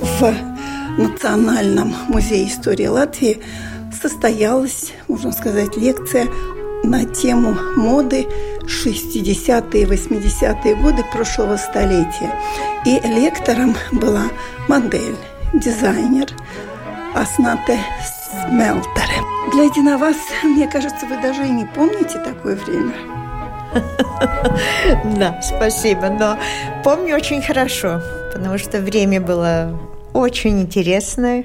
В Национальном музее истории Латвии состоялась, можно сказать, лекция на тему моды 60-е и 80-е годы прошлого столетия. И лектором была модель, дизайнер Аснате Смелтере. Глядя вас, мне кажется, вы даже и не помните такое время. Да, спасибо, но помню очень хорошо, потому что время было очень интересное.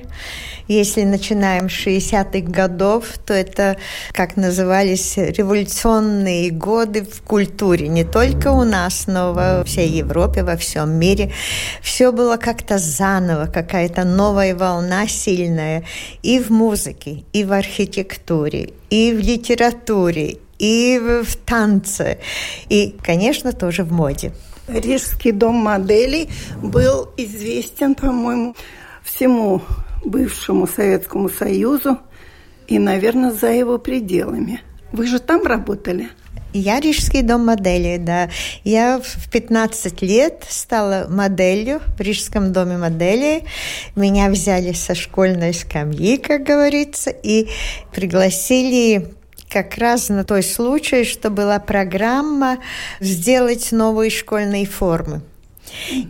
Если начинаем с 60-х годов, то это, как назывались, революционные годы в культуре. Не только у нас, но во всей Европе, во всем мире. Все было как-то заново, какая-то новая волна сильная. И в музыке, и в архитектуре, и в литературе, и в танце, и, конечно, тоже в моде. Рижский дом моделей был известен, по-моему, всему бывшему Советскому Союзу и, наверное, за его пределами. Вы же там работали? Я Рижский дом моделей, да. Я в 15 лет стала моделью в Рижском доме моделей. Меня взяли со школьной скамьи, как говорится, и пригласили как раз на той случай, что была программа сделать новые школьные формы.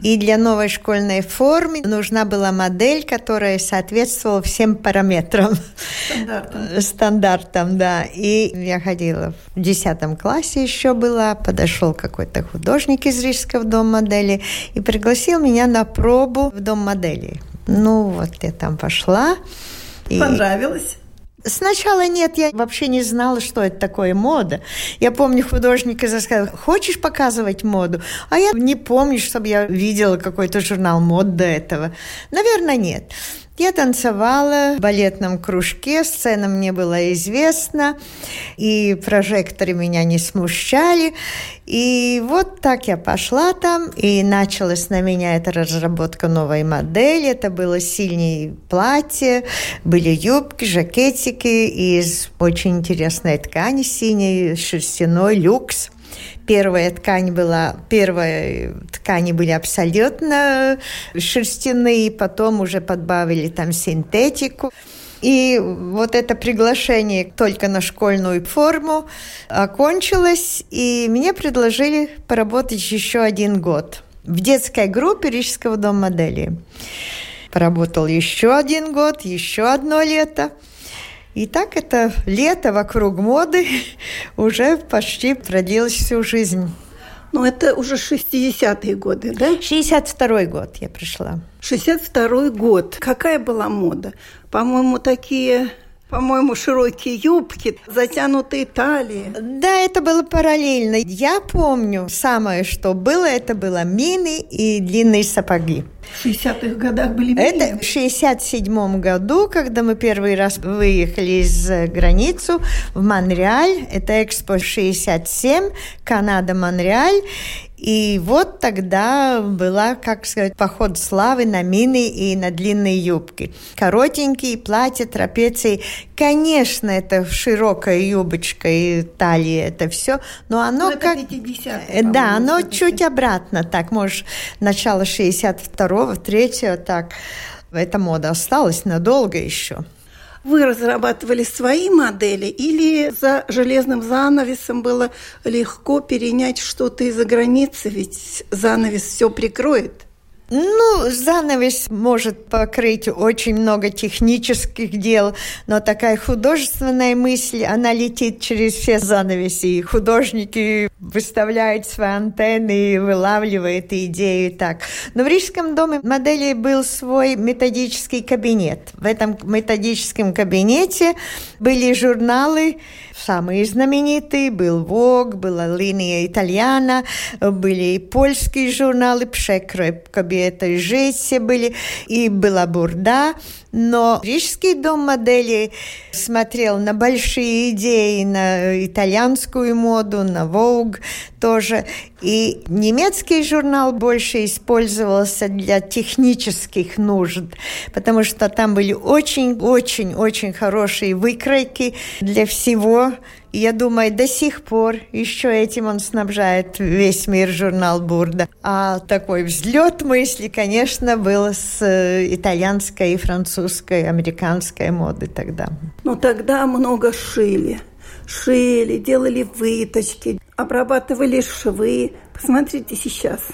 И для новой школьной формы нужна была модель, которая соответствовала всем параметрам. Стандартам. Стандартам, да. И я ходила в 10 классе еще была, подошел какой-то художник из Рижского дома модели и пригласил меня на пробу в дом модели. Ну, вот я там пошла. Понравилось? Сначала нет, я вообще не знала, что это такое мода. Я помню художника сказал, хочешь показывать моду? А я не помню, чтобы я видела какой-то журнал мод до этого. Наверное, нет. Я танцевала в балетном кружке, сцена мне была известна, и прожекторы меня не смущали. И вот так я пошла там, и началась на меня эта разработка новой модели. Это было синее платье, были юбки, жакетики из очень интересной ткани синей, шерстяной, люкс. Первая ткань была, первые ткани были абсолютно шерстяные, потом уже подбавили там синтетику. И вот это приглашение только на школьную форму окончилось, и мне предложили поработать еще один год в детской группе Рижского дома модели. Поработал еще один год, еще одно лето – и так это лето вокруг моды уже почти продлилось всю жизнь. Ну, это уже 60-е годы, да? 62-й год я пришла. 62-й год. Какая была мода? По-моему, такие по-моему, широкие юбки, затянутые талии. Да, это было параллельно. Я помню, самое, что было, это было мины и длинные сапоги. В 60-х годах были мины? Это в 67-м году, когда мы первый раз выехали за границу в Монреаль. Это Экспо 67, Канада, Монреаль. И вот тогда была, как сказать, поход славы на мины и на длинные юбки. Коротенькие платья, трапеции. Конечно, это широкая юбочка и талия, это все, но оно но как... Это да, оно чуть обратно, так, может, начало 62-го, 3-го, так. Эта мода осталась надолго еще. Вы разрабатывали свои модели или за железным занавесом было легко перенять что-то из-за границы, ведь занавес все прикроет? Ну, занавес может покрыть очень много технических дел, но такая художественная мысль, она летит через все занавеси. И художники выставляют свои антенны и вылавливают идеи так. Но в Рижском доме модели был свой методический кабинет. В этом методическом кабинете были журналы, самые знаменитые. Был Vogue, была линия Итальяна, были и польские журналы, Пшекрой, Кабиета и Жеси были, и была Бурда. Но Рижский дом модели смотрел на большие идеи, на итальянскую моду, на Vogue тоже. И немецкий журнал больше использовался для технических нужд, потому что там были очень-очень-очень хорошие выкройки для всего, я думаю, до сих пор еще этим он снабжает весь мир журнал Бурда. А такой взлет мысли, конечно, был с э, итальянской, французской, американской моды тогда. Ну, тогда много шили. Шили, делали выточки, обрабатывали швы. Посмотрите сейчас –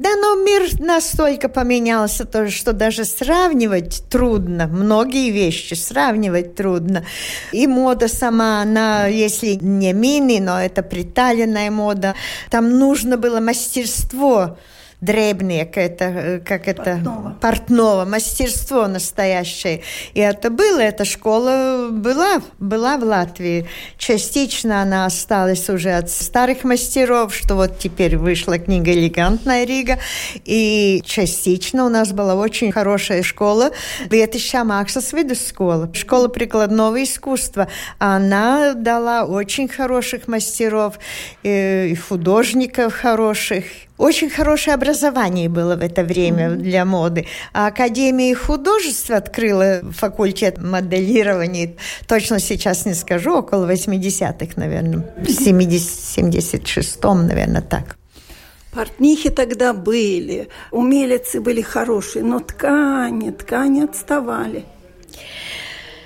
да, но мир настолько поменялся, тоже, что даже сравнивать трудно. Многие вещи сравнивать трудно. И мода сама, она, если не мини, но это приталенная мода, там нужно было мастерство дребник, это э, как это портного. портного, мастерство настоящее. И это было, эта школа была, была в Латвии. Частично она осталась уже от старых мастеров, что вот теперь вышла книга «Элегантная Рига», и частично у нас была очень хорошая школа Летища Максас школа, школа прикладного искусства. Она дала очень хороших мастеров э, и художников хороших, очень хорошее образование было в это время mm-hmm. для моды. А Академия художеств открыла факультет моделирования. Точно сейчас не скажу, около 80-х, наверное. В 76-м, наверное, так. Портнихи тогда были, умелицы были хорошие, но ткани, ткани отставали.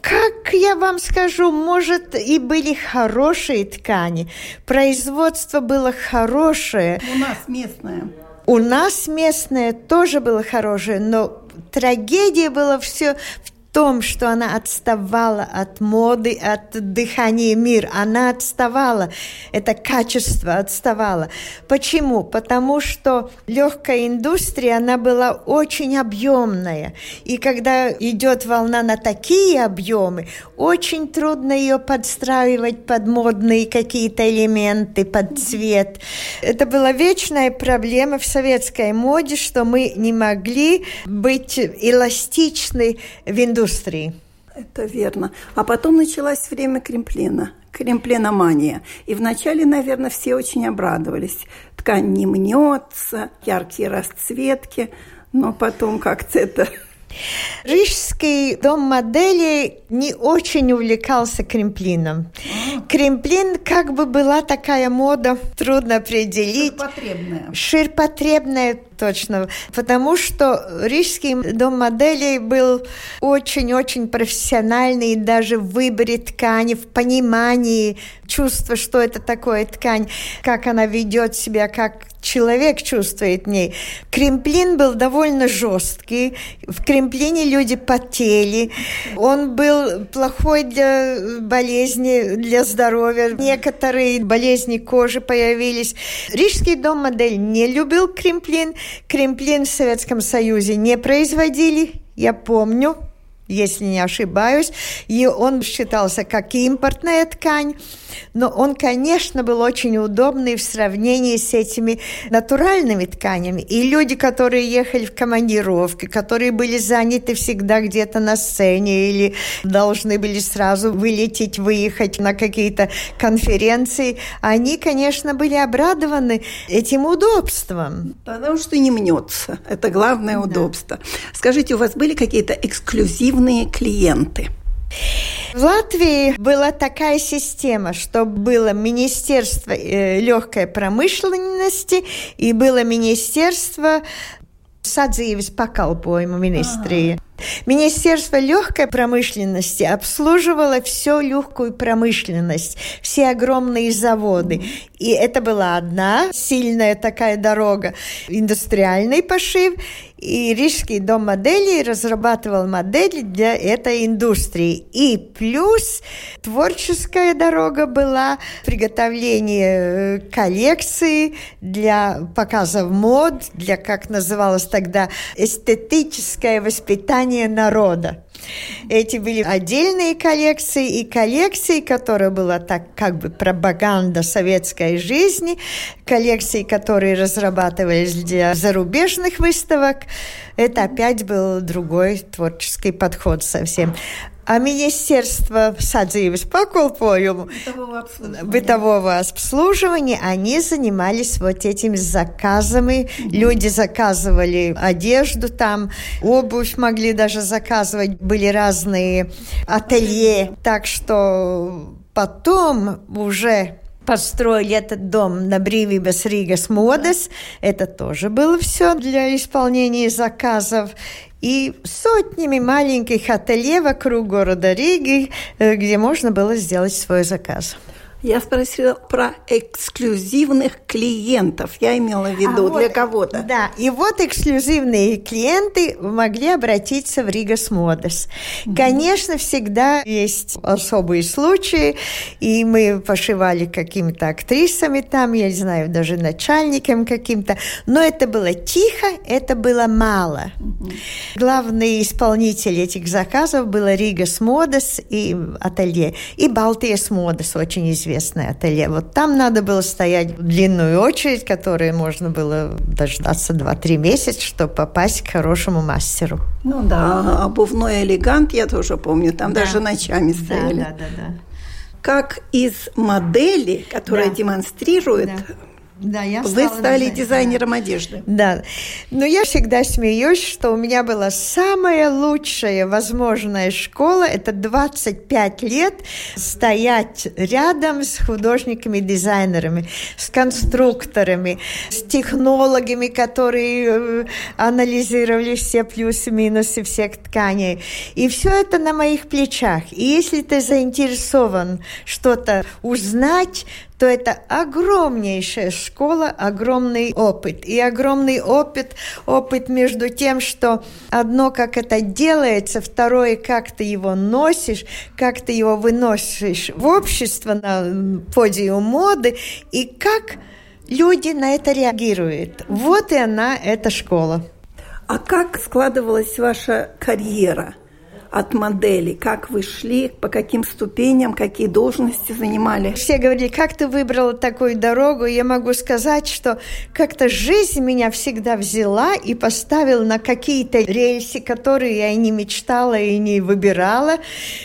Как я вам скажу, может, и были хорошие ткани. Производство было хорошее. У нас местное. У нас местное тоже было хорошее, но трагедия была все в том, что она отставала от моды, от дыхания мира. Она отставала. Это качество отставало. Почему? Потому что легкая индустрия, она была очень объемная. И когда идет волна на такие объемы, очень трудно ее подстраивать под модные какие-то элементы, под цвет. Это была вечная проблема в советской моде, что мы не могли быть эластичны в индустрии индустрии. Это верно. А потом началось время кремплина, кремпленомания. И вначале, наверное, все очень обрадовались. Ткань не мнется, яркие расцветки, но потом как-то это Рижский дом моделей не очень увлекался кремплином. Кремплин как бы была такая мода, трудно определить. Ширпотребная. Ширпотребная, точно. Потому что Рижский дом моделей был очень-очень профессиональный даже в выборе ткани, в понимании чувства, что это такое ткань, как она ведет себя, как человек чувствует в ней. Кремплин был довольно жесткий. В кремплине люди потели. Он был плохой для болезни, для здоровья. Некоторые болезни кожи появились. Рижский дом модель не любил кремплин. Кремплин в Советском Союзе не производили. Я помню, если не ошибаюсь, и он считался как импортная ткань, но он, конечно, был очень удобный в сравнении с этими натуральными тканями. И люди, которые ехали в командировки, которые были заняты всегда где-то на сцене или должны были сразу вылететь, выехать на какие-то конференции, они, конечно, были обрадованы этим удобством. Потому что не мнется. Это главное да. удобство. Скажите, у вас были какие-то эксклюзивные активные клиенты. В Латвии была такая система, что было Министерство э, легкой промышленности и было Министерство sadzīves pakalpojumu ministrija. Министерство легкой промышленности обслуживало всю легкую промышленность, все огромные заводы. И это была одна сильная такая дорога, индустриальный пошив. И Рижский дом моделей разрабатывал модели для этой индустрии. И плюс творческая дорога была приготовление э, коллекции для показов мод, для, как называлось тогда, эстетическое воспитание народа. Эти были отдельные коллекции и коллекции, которая была так как бы пропаганда советской жизни, коллекции, которые разрабатывались для зарубежных выставок. Это опять был другой творческий подход совсем. А Министерство садзības pakalpojumu, бытового обслуживания. бытового обслуживания, они занимались вот этими заказами. Mm-hmm. Люди заказывали одежду там, обувь могли даже заказывать, были разные ателье. Так что потом уже построили этот дом на Бривибас Ригас Модес. Это тоже было все для исполнения заказов и сотнями маленьких ателье вокруг города Риги, э, где можно было сделать свой заказ. Я спросила про эксклюзивных клиентов. Я имела в виду а для вот, кого-то. Да, и вот эксклюзивные клиенты могли обратиться в Ригас Модес. Mm-hmm. Конечно, всегда есть особые случаи, и мы пошивали какими-то актрисами там, я не знаю, даже начальником каким-то, но это было тихо, это было мало. Mm-hmm. Главный исполнитель этих заказов был Ригас Модес и ателье, и Балтиес Модес, очень известный известное ателье. Вот там надо было стоять в длинную очередь, которой можно было дождаться 2-3 месяца, чтобы попасть к хорошему мастеру. Ну да, обувной элегант, я тоже помню, там да. даже ночами стояли. Да, да, да, да. Как из модели, которая да. демонстрирует да да, я Вы стали дизайнером да. одежды. Да. Но я всегда смеюсь, что у меня была самая лучшая возможная школа. Это 25 лет стоять рядом с художниками-дизайнерами, с конструкторами, с технологами, которые э, анализировали все плюсы-минусы всех тканей. И все это на моих плечах. И если ты заинтересован что-то узнать, то это огромнейшая школа, огромный опыт. И огромный опыт, опыт между тем, что одно, как это делается, второе, как ты его носишь, как ты его выносишь в общество, на подиум моды, и как люди на это реагируют. Вот и она, эта школа. А как складывалась ваша карьера? От модели? Как вы шли, по каким ступеням, какие должности занимали? Все говорили, как ты выбрала такую дорогу? Я могу сказать, что как-то жизнь меня всегда взяла и поставила на какие-то рельсы, которые я и не мечтала, и не выбирала.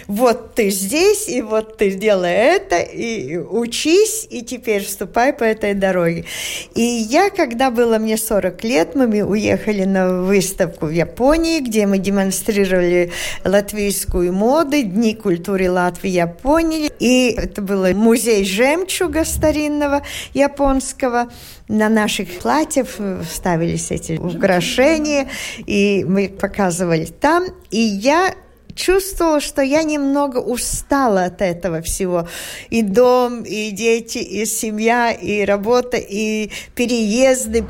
Вот ты здесь, и вот ты делай это, и учись, и теперь вступай по этой дороге. И я, когда было мне 40 лет, мы уехали на выставку в Японии, где мы демонстрировали латвийскую моду, Дни культуры Латвии Японии. И это был музей жемчуга старинного японского. На наших платьях ставились эти украшения, и мы показывали там. И я чувствовала, что я немного устала от этого всего. И дом, и дети, и семья, и работа, и переезды,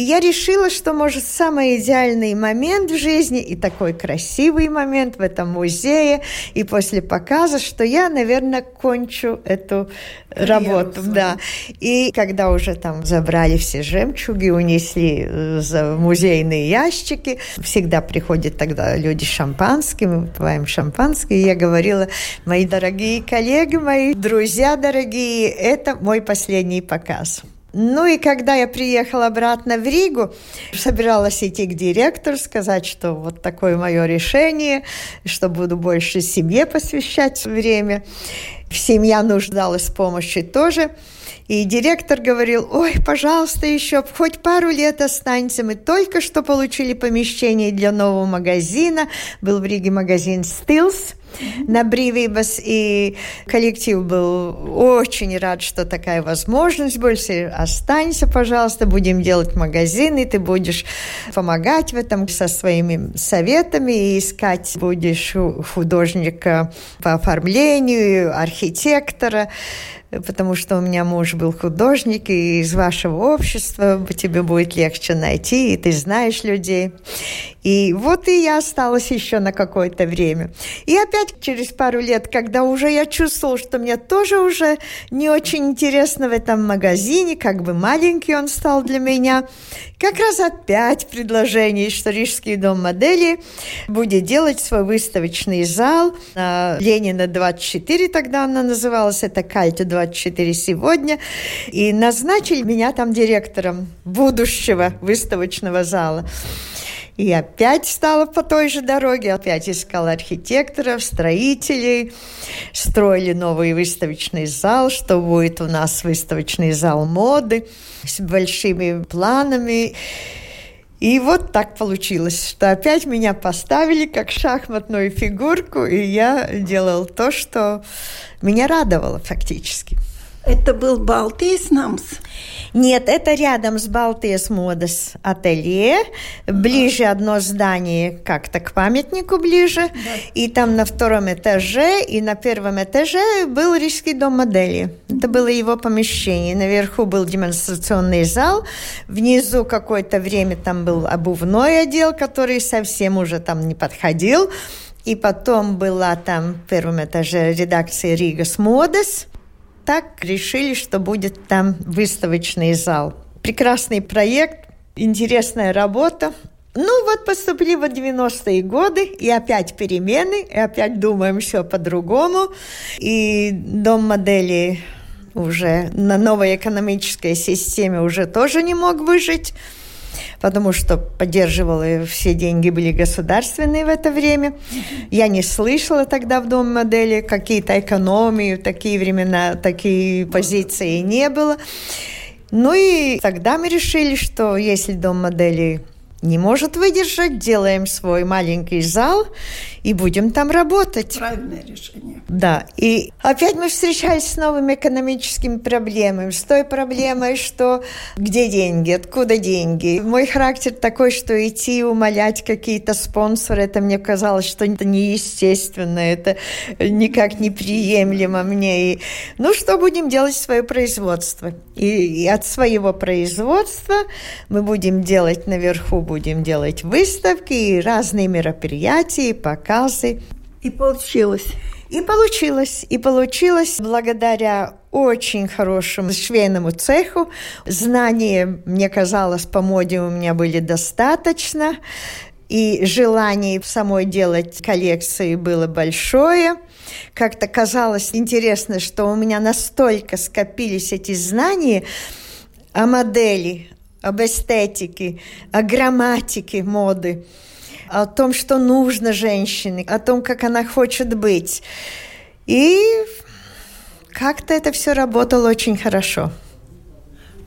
и я решила, что, может, самый идеальный момент в жизни и такой красивый момент в этом музее и после показа, что я, наверное, кончу эту работу. Да. И когда уже там забрали все жемчуги, унесли э, за музейные ящики, всегда приходят тогда люди с шампанским, мы выпиваем шампанское, и я говорила, мои дорогие коллеги, мои друзья дорогие, это мой последний показ. Ну и когда я приехала обратно в Ригу, собиралась идти к директору, сказать, что вот такое мое решение, что буду больше семье посвящать время. Семья нуждалась в помощи тоже. И директор говорил, ой, пожалуйста, еще хоть пару лет останься. Мы только что получили помещение для нового магазина. Был в Риге магазин «Стилс». На Бривибас, и коллектив был очень рад, что такая возможность больше. Останься, пожалуйста, будем делать магазины, ты будешь помогать в этом со своими советами и искать будешь художника по оформлению, архитектора потому что у меня муж был художник, и из вашего общества тебе будет легче найти, и ты знаешь людей. И вот и я осталась еще на какое-то время. И опять через пару лет, когда уже я чувствовала, что мне тоже уже не очень интересно в этом магазине, как бы маленький он стал для меня, как раз опять предложение, что Рижский дом модели. Будет делать свой выставочный зал на Ленина 24, тогда она называлась, это Кальте 24 сегодня, и назначили меня там директором будущего выставочного зала. И опять стала по той же дороге, опять искала архитекторов, строителей, строили новый выставочный зал, что будет у нас выставочный зал моды с большими планами. И вот так получилось, что опять меня поставили как шахматную фигурку, и я делал то, что меня радовало фактически. Это был Балтийс Намс? Нет, это рядом с Балтийс Модес ателье. Ближе одно здание как-то к памятнику ближе. Да. И там на втором этаже и на первом этаже был Рижский дом модели. Это было его помещение. Наверху был демонстрационный зал. Внизу какое-то время там был обувной отдел, который совсем уже там не подходил. И потом была там в первом этаже редакция Ригас Модес так решили, что будет там выставочный зал. Прекрасный проект, интересная работа. Ну вот поступили в 90-е годы, и опять перемены, и опять думаем все по-другому. И дом модели уже на новой экономической системе уже тоже не мог выжить потому что поддерживала, все деньги были государственные в это время. Я не слышала тогда в Дом модели какие-то экономии, такие времена такие позиции не было. Ну и тогда мы решили, что если Дом модели не может выдержать, делаем свой маленький зал и будем там работать. Правильное решение. Да. И опять мы встречались с новыми экономическими проблемами, с той проблемой, что где деньги, откуда деньги. Мой характер такой, что идти умолять какие-то спонсоры, это мне казалось, что это неестественно, это никак неприемлемо мне. И, ну, что будем делать свое производство? И, и от своего производства мы будем делать наверху, будем делать выставки и разные мероприятия, пока заказы. И получилось. И получилось. И получилось благодаря очень хорошему швейному цеху. Знания, мне казалось, по моде у меня были достаточно. И желание самой делать коллекции было большое. Как-то казалось интересно, что у меня настолько скопились эти знания о модели, об эстетике, о грамматике моды – о том, что нужно женщине, о том, как она хочет быть. И как-то это все работало очень хорошо.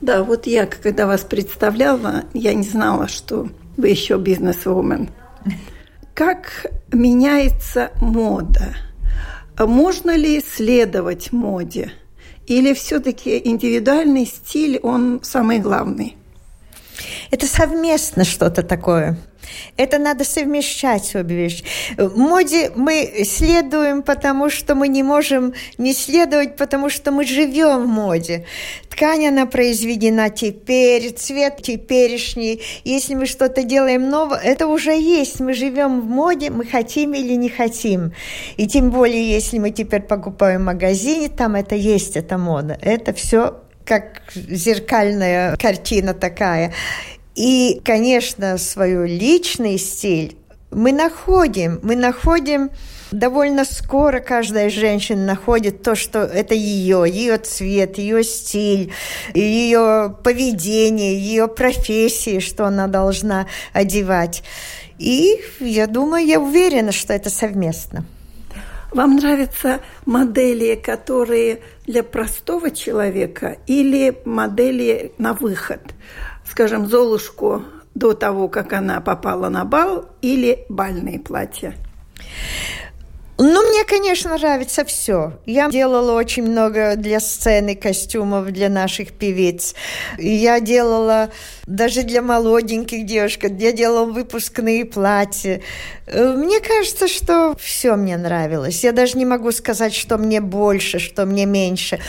Да, вот я, когда вас представляла, я не знала, что вы еще бизнес-вумен. Как меняется мода? Можно ли следовать моде? Или все-таки индивидуальный стиль, он самый главный? Это совместно что-то такое. Это надо совмещать обе вещи. Моде мы следуем, потому что мы не можем не следовать, потому что мы живем в моде. Ткань, она произведена теперь, цвет теперешний. Если мы что-то делаем новое, это уже есть. Мы живем в моде, мы хотим или не хотим. И тем более, если мы теперь покупаем в магазине, там это есть, эта мода. Это все как зеркальная картина такая. И, конечно, свой личный стиль мы находим, мы находим довольно скоро каждая женщина находит то, что это ее, ее цвет, ее стиль, ее поведение, ее профессии, что она должна одевать. И я думаю, я уверена, что это совместно. Вам нравятся модели, которые для простого человека или модели на выход? Скажем, Золушку до того, как она попала на бал, или бальные платья? Ну, мне, конечно, нравится все. Я делала очень много для сцены костюмов для наших певиц. Я делала даже для молоденьких девушек. Я делала выпускные платья. Э, мне кажется, что все мне нравилось. Я даже не могу сказать, что мне больше, что мне меньше.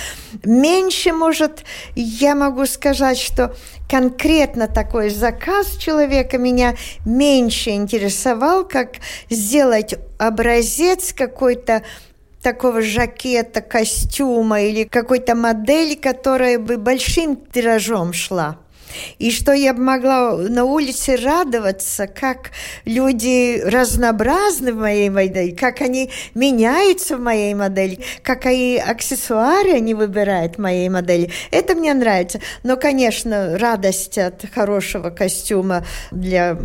Меньше, может, я могу сказать, что конкретно такой заказ человека меня меньше интересовал, как сделать образец какой-то такого жакета, костюма или какой-то модели, которая бы большим тиражом шла. И что я могла на улице радоваться, как люди разнообразны в моей модели, как они меняются в моей модели, какие аксессуары они выбирают в моей модели. Это мне нравится. Но, конечно, радость от хорошего костюма для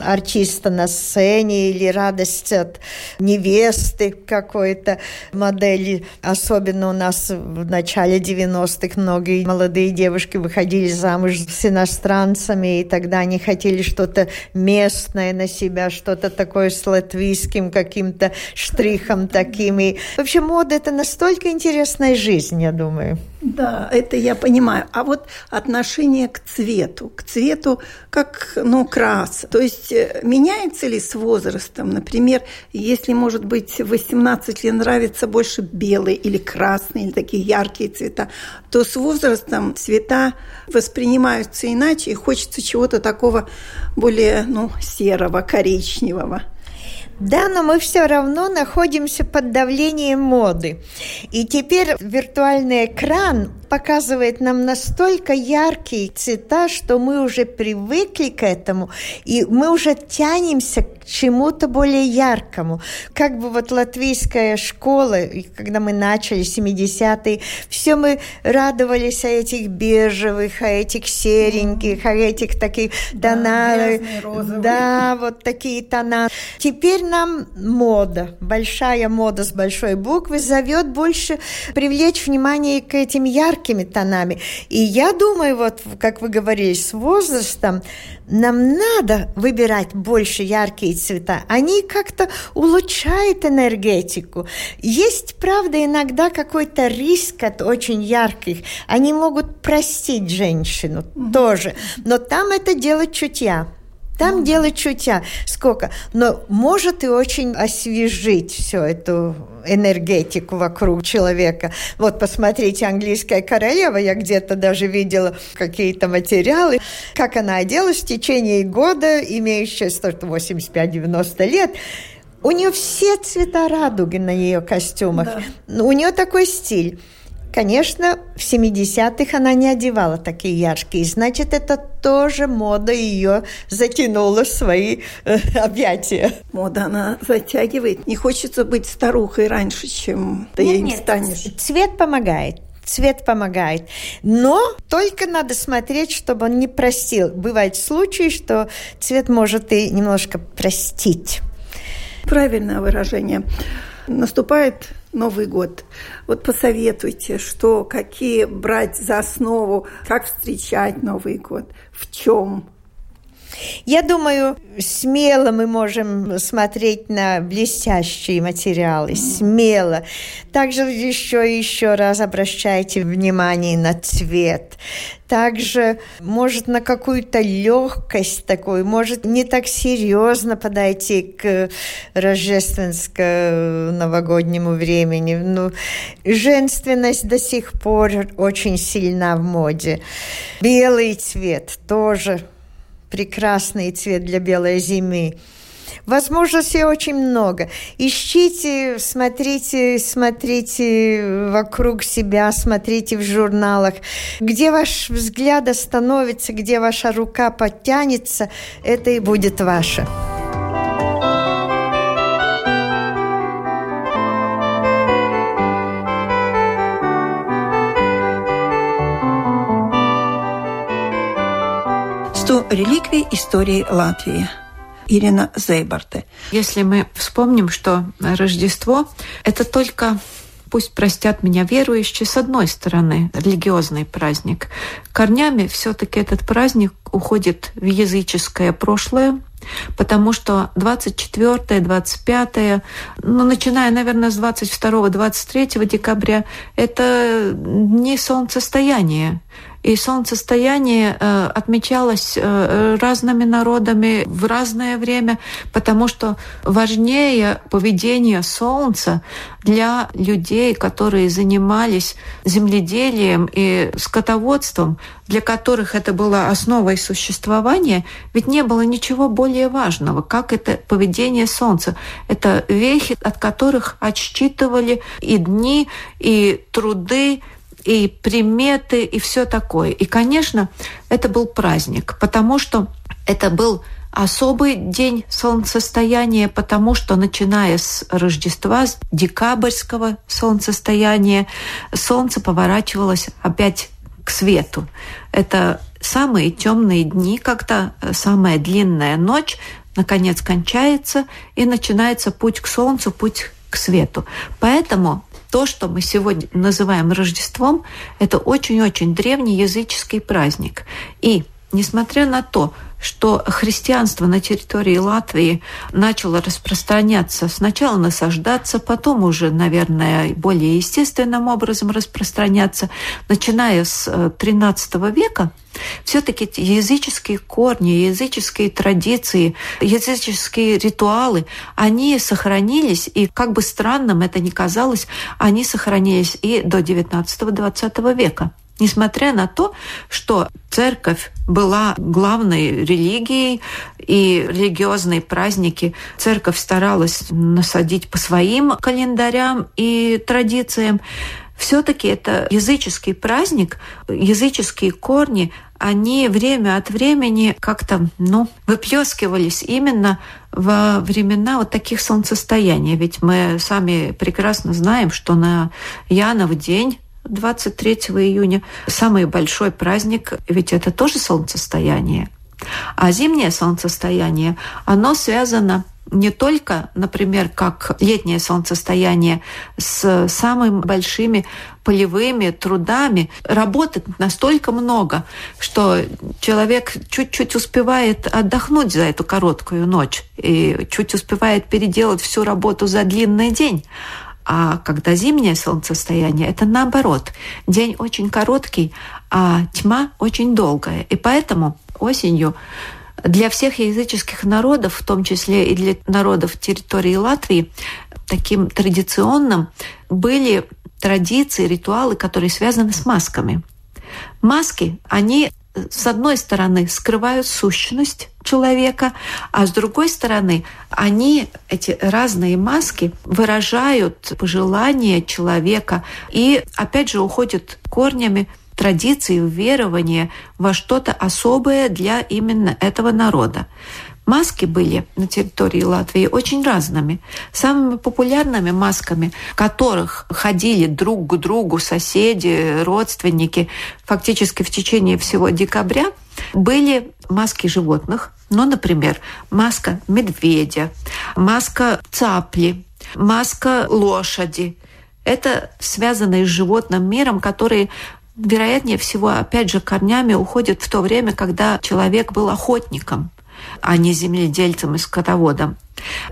артиста на сцене или радость от невесты какой-то модели. Особенно у нас в начале 90-х многие молодые девушки выходили замуж с иностранцами, и тогда они хотели что-то местное на себя, что-то такое с латвийским каким-то штрихом таким. И вообще мода – это настолько интересная жизнь, я думаю. Да, это я понимаю. А вот отношение к цвету, к цвету как, ну, крас. То есть э, меняется ли с возрастом? Например, если, может быть, 18 лет нравится больше белый или красный, или такие яркие цвета, то с возрастом цвета воспринимаются иначе, и хочется чего-то такого более, ну, серого, коричневого. Да, но мы все равно находимся под давлением моды. И теперь виртуальный экран показывает нам настолько яркие цвета, что мы уже привыкли к этому, и мы уже тянемся к чему-то более яркому. Как бы вот латвийская школа, когда мы начали 70-е, все мы радовались о этих бежевых, о этих сереньких, о этих таких тонах. Да, да, вот такие тона. Теперь нам мода, большая мода с большой буквы, зовет больше привлечь внимание к этим ярким яркими тонами. И я думаю, вот как вы говорили, с возрастом нам надо выбирать больше яркие цвета. Они как-то улучшают энергетику. Есть, правда, иногда какой-то риск от очень ярких. Они могут простить женщину mm-hmm. тоже. Но там это делать чутья. Там mm-hmm. дело чутья сколько, но может и очень освежить всю эту энергетику вокруг человека. Вот посмотрите, английская королева, я где-то даже видела какие-то материалы, как она оделась в течение года, имеющая 185-90 лет. У нее все цвета радуги на ее костюмах. Да. У нее такой стиль. Конечно, в 70-х она не одевала такие яркие, значит, это тоже мода ее затянула в свои э, объятия. Мода, она затягивает. Не хочется быть старухой раньше, чем ты нет, нет, станешь. Цвет помогает цвет помогает. Но только надо смотреть, чтобы он не простил. Бывают случаи, что цвет может и немножко простить. Правильное выражение. Наступает Новый год. Вот посоветуйте, что, какие брать за основу, как встречать Новый год, в чем я думаю, смело мы можем смотреть на блестящие материалы, смело. Также еще и еще раз обращайте внимание на цвет. Также, может, на какую-то легкость такую, может, не так серьезно подойти к рождественско-новогоднему времени. Ну, женственность до сих пор очень сильна в моде. Белый цвет тоже прекрасный цвет для белой зимы. Возможностей очень много. Ищите, смотрите, смотрите вокруг себя, смотрите в журналах. Где ваш взгляд остановится, где ваша рука подтянется, это и будет ваше. Реликвий истории Латвии. Ирина Зейбарте. Если мы вспомним, что Рождество – это только пусть простят меня верующие, с одной стороны, религиозный праздник. Корнями все-таки этот праздник уходит в языческое прошлое, потому что 24, 25, ну, начиная, наверное, с 22-23 декабря, это дни солнцестояния. И солнцестояние э, отмечалось э, разными народами в разное время, потому что важнее поведение Солнца для людей, которые занимались земледелием и скотоводством, для которых это было основой существования, ведь не было ничего более важного, как это поведение Солнца. Это вехи, от которых отсчитывали и дни, и труды, и приметы, и все такое. И, конечно, это был праздник, потому что это был особый день солнцестояния, потому что начиная с Рождества, с декабрьского солнцестояния, солнце поворачивалось опять к свету. Это самые темные дни, когда самая длинная ночь наконец кончается и начинается путь к солнцу, путь к свету. Поэтому то, что мы сегодня называем Рождеством, это очень-очень древний языческий праздник. И несмотря на то, что христианство на территории Латвии начало распространяться, сначала насаждаться, потом уже, наверное, более естественным образом распространяться, начиная с XIII э, века, все-таки языческие корни, языческие традиции, языческие ритуалы, они сохранились, и как бы странным это ни казалось, они сохранились и до XIX-XX века несмотря на то, что церковь была главной религией, и религиозные праздники церковь старалась насадить по своим календарям и традициям, все-таки это языческий праздник, языческие корни, они время от времени как-то, ну, выплескивались именно во времена вот таких солнцестояний. Ведь мы сами прекрасно знаем, что на Янов день 23 июня. Самый большой праздник, ведь это тоже солнцестояние. А зимнее солнцестояние, оно связано не только, например, как летнее солнцестояние с самыми большими полевыми трудами. Работы настолько много, что человек чуть-чуть успевает отдохнуть за эту короткую ночь и чуть успевает переделать всю работу за длинный день. А когда зимнее солнцестояние, это наоборот. День очень короткий, а тьма очень долгая. И поэтому осенью для всех языческих народов, в том числе и для народов территории Латвии, таким традиционным были традиции, ритуалы, которые связаны с масками. Маски, они с одной стороны, скрывают сущность человека, а с другой стороны, они, эти разные маски, выражают пожелания человека и, опять же, уходят корнями традиции, верования во что-то особое для именно этого народа. Маски были на территории Латвии очень разными. Самыми популярными масками, которых ходили друг к другу соседи, родственники, фактически в течение всего декабря, были маски животных, ну, например, маска медведя, маска цапли, маска лошади. Это связанные с животным миром, которые вероятнее всего, опять же, корнями уходят в то время, когда человек был охотником а не земледельцем и скотоводом.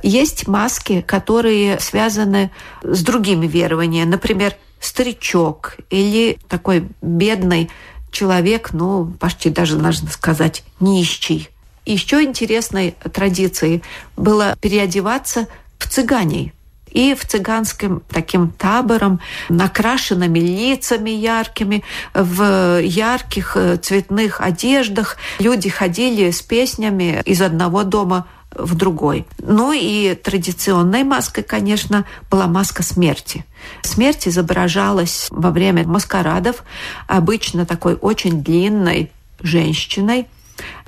Есть маски, которые связаны с другими верованиями. Например, старичок или такой бедный человек, ну, почти даже, можно сказать, нищий. Еще интересной традицией было переодеваться в цыганей и в цыганским таким табором, накрашенными лицами яркими, в ярких э, цветных одеждах. Люди ходили с песнями из одного дома в другой. Ну и традиционной маской, конечно, была маска смерти. Смерть изображалась во время маскарадов, обычно такой очень длинной женщиной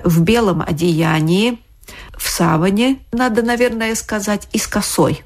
в белом одеянии, в саване, надо, наверное, сказать, и с косой.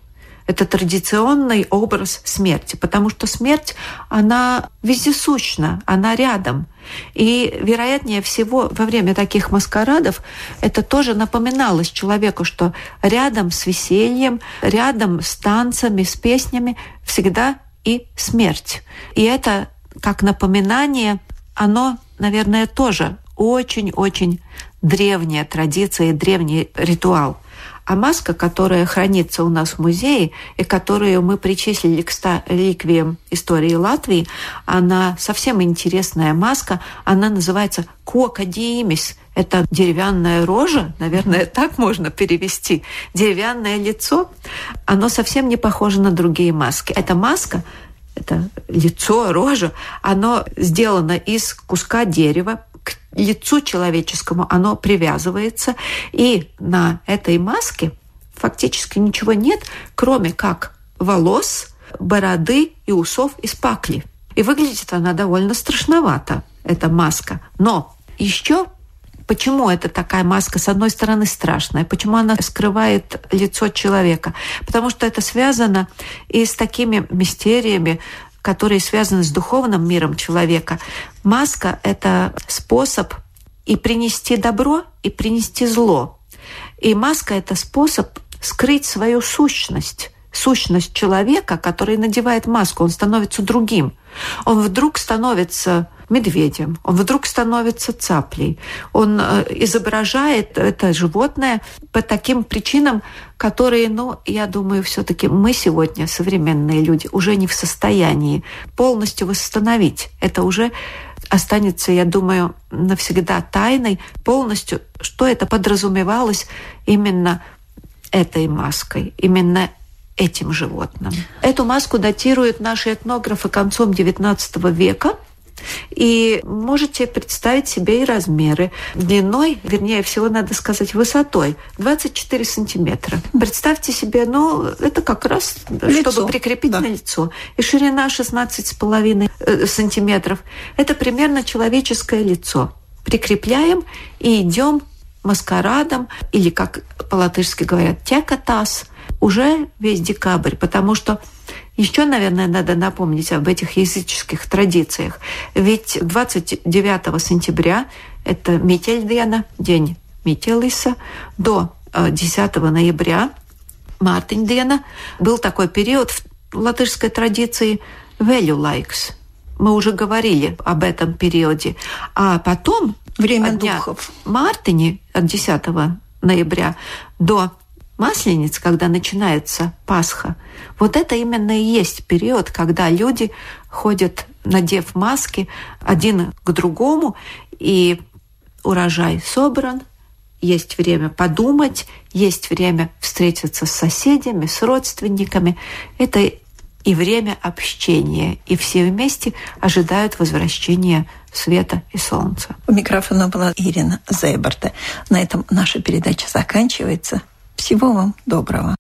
Это традиционный образ смерти, потому что смерть, она вездесущна, она рядом. И, вероятнее всего, во время таких маскарадов это тоже напоминалось человеку, что рядом с весельем, рядом с танцами, с песнями всегда и смерть. И это как напоминание, оно, наверное, тоже очень-очень древняя традиция и древний ритуал. А маска, которая хранится у нас в музее и которую мы причислили к 100 реликвиям истории Латвии, она совсем интересная маска. Она называется кокадиимис. Это деревянная рожа, наверное, так можно перевести. Деревянное лицо. Оно совсем не похоже на другие маски. Эта маска это лицо, рожа, оно сделано из куска дерева, к лицу человеческому оно привязывается, и на этой маске фактически ничего нет, кроме как волос, бороды и усов из пакли. И выглядит она довольно страшновато, эта маска. Но еще Почему это такая маска, с одной стороны, страшная? Почему она скрывает лицо человека? Потому что это связано и с такими мистериями, которые связаны с духовным миром человека. Маска – это способ и принести добро, и принести зло. И маска – это способ скрыть свою сущность сущность человека, который надевает маску, он становится другим. Он вдруг становится медведем, он вдруг становится цаплей. Он э, изображает это животное по таким причинам, которые, ну, я думаю, все-таки мы сегодня, современные люди, уже не в состоянии полностью восстановить. Это уже останется, я думаю, навсегда тайной полностью, что это подразумевалось именно этой маской, именно этим животным. Эту маску датируют наши этнографы концом XIX века – и можете представить себе и размеры. Длиной, вернее всего, надо сказать, высотой 24 сантиметра. Представьте себе, ну, это как раз, лицо. чтобы прикрепить да. на лицо. И ширина 16,5 э, сантиметров. Это примерно человеческое лицо. Прикрепляем и идем маскарадом, или, как по-латышски говорят, текатас, уже весь декабрь, потому что еще, наверное, надо напомнить об этих языческих традициях. Ведь 29 сентября это Метельдена, день Метелиса, до 10 э, ноября Мартиндена был такой период в латышской традиции Велю лайкс. Мы уже говорили об этом периоде. А потом Время духов. Мартини от 10 ноября до Маслениц, когда начинается Пасха, вот это именно и есть период, когда люди ходят, надев маски один к другому, и урожай собран, есть время подумать, есть время встретиться с соседями, с родственниками. Это и время общения, и все вместе ожидают возвращения света и солнца. У микрофона была Ирина Зейберта. На этом наша передача заканчивается. Всего вам доброго.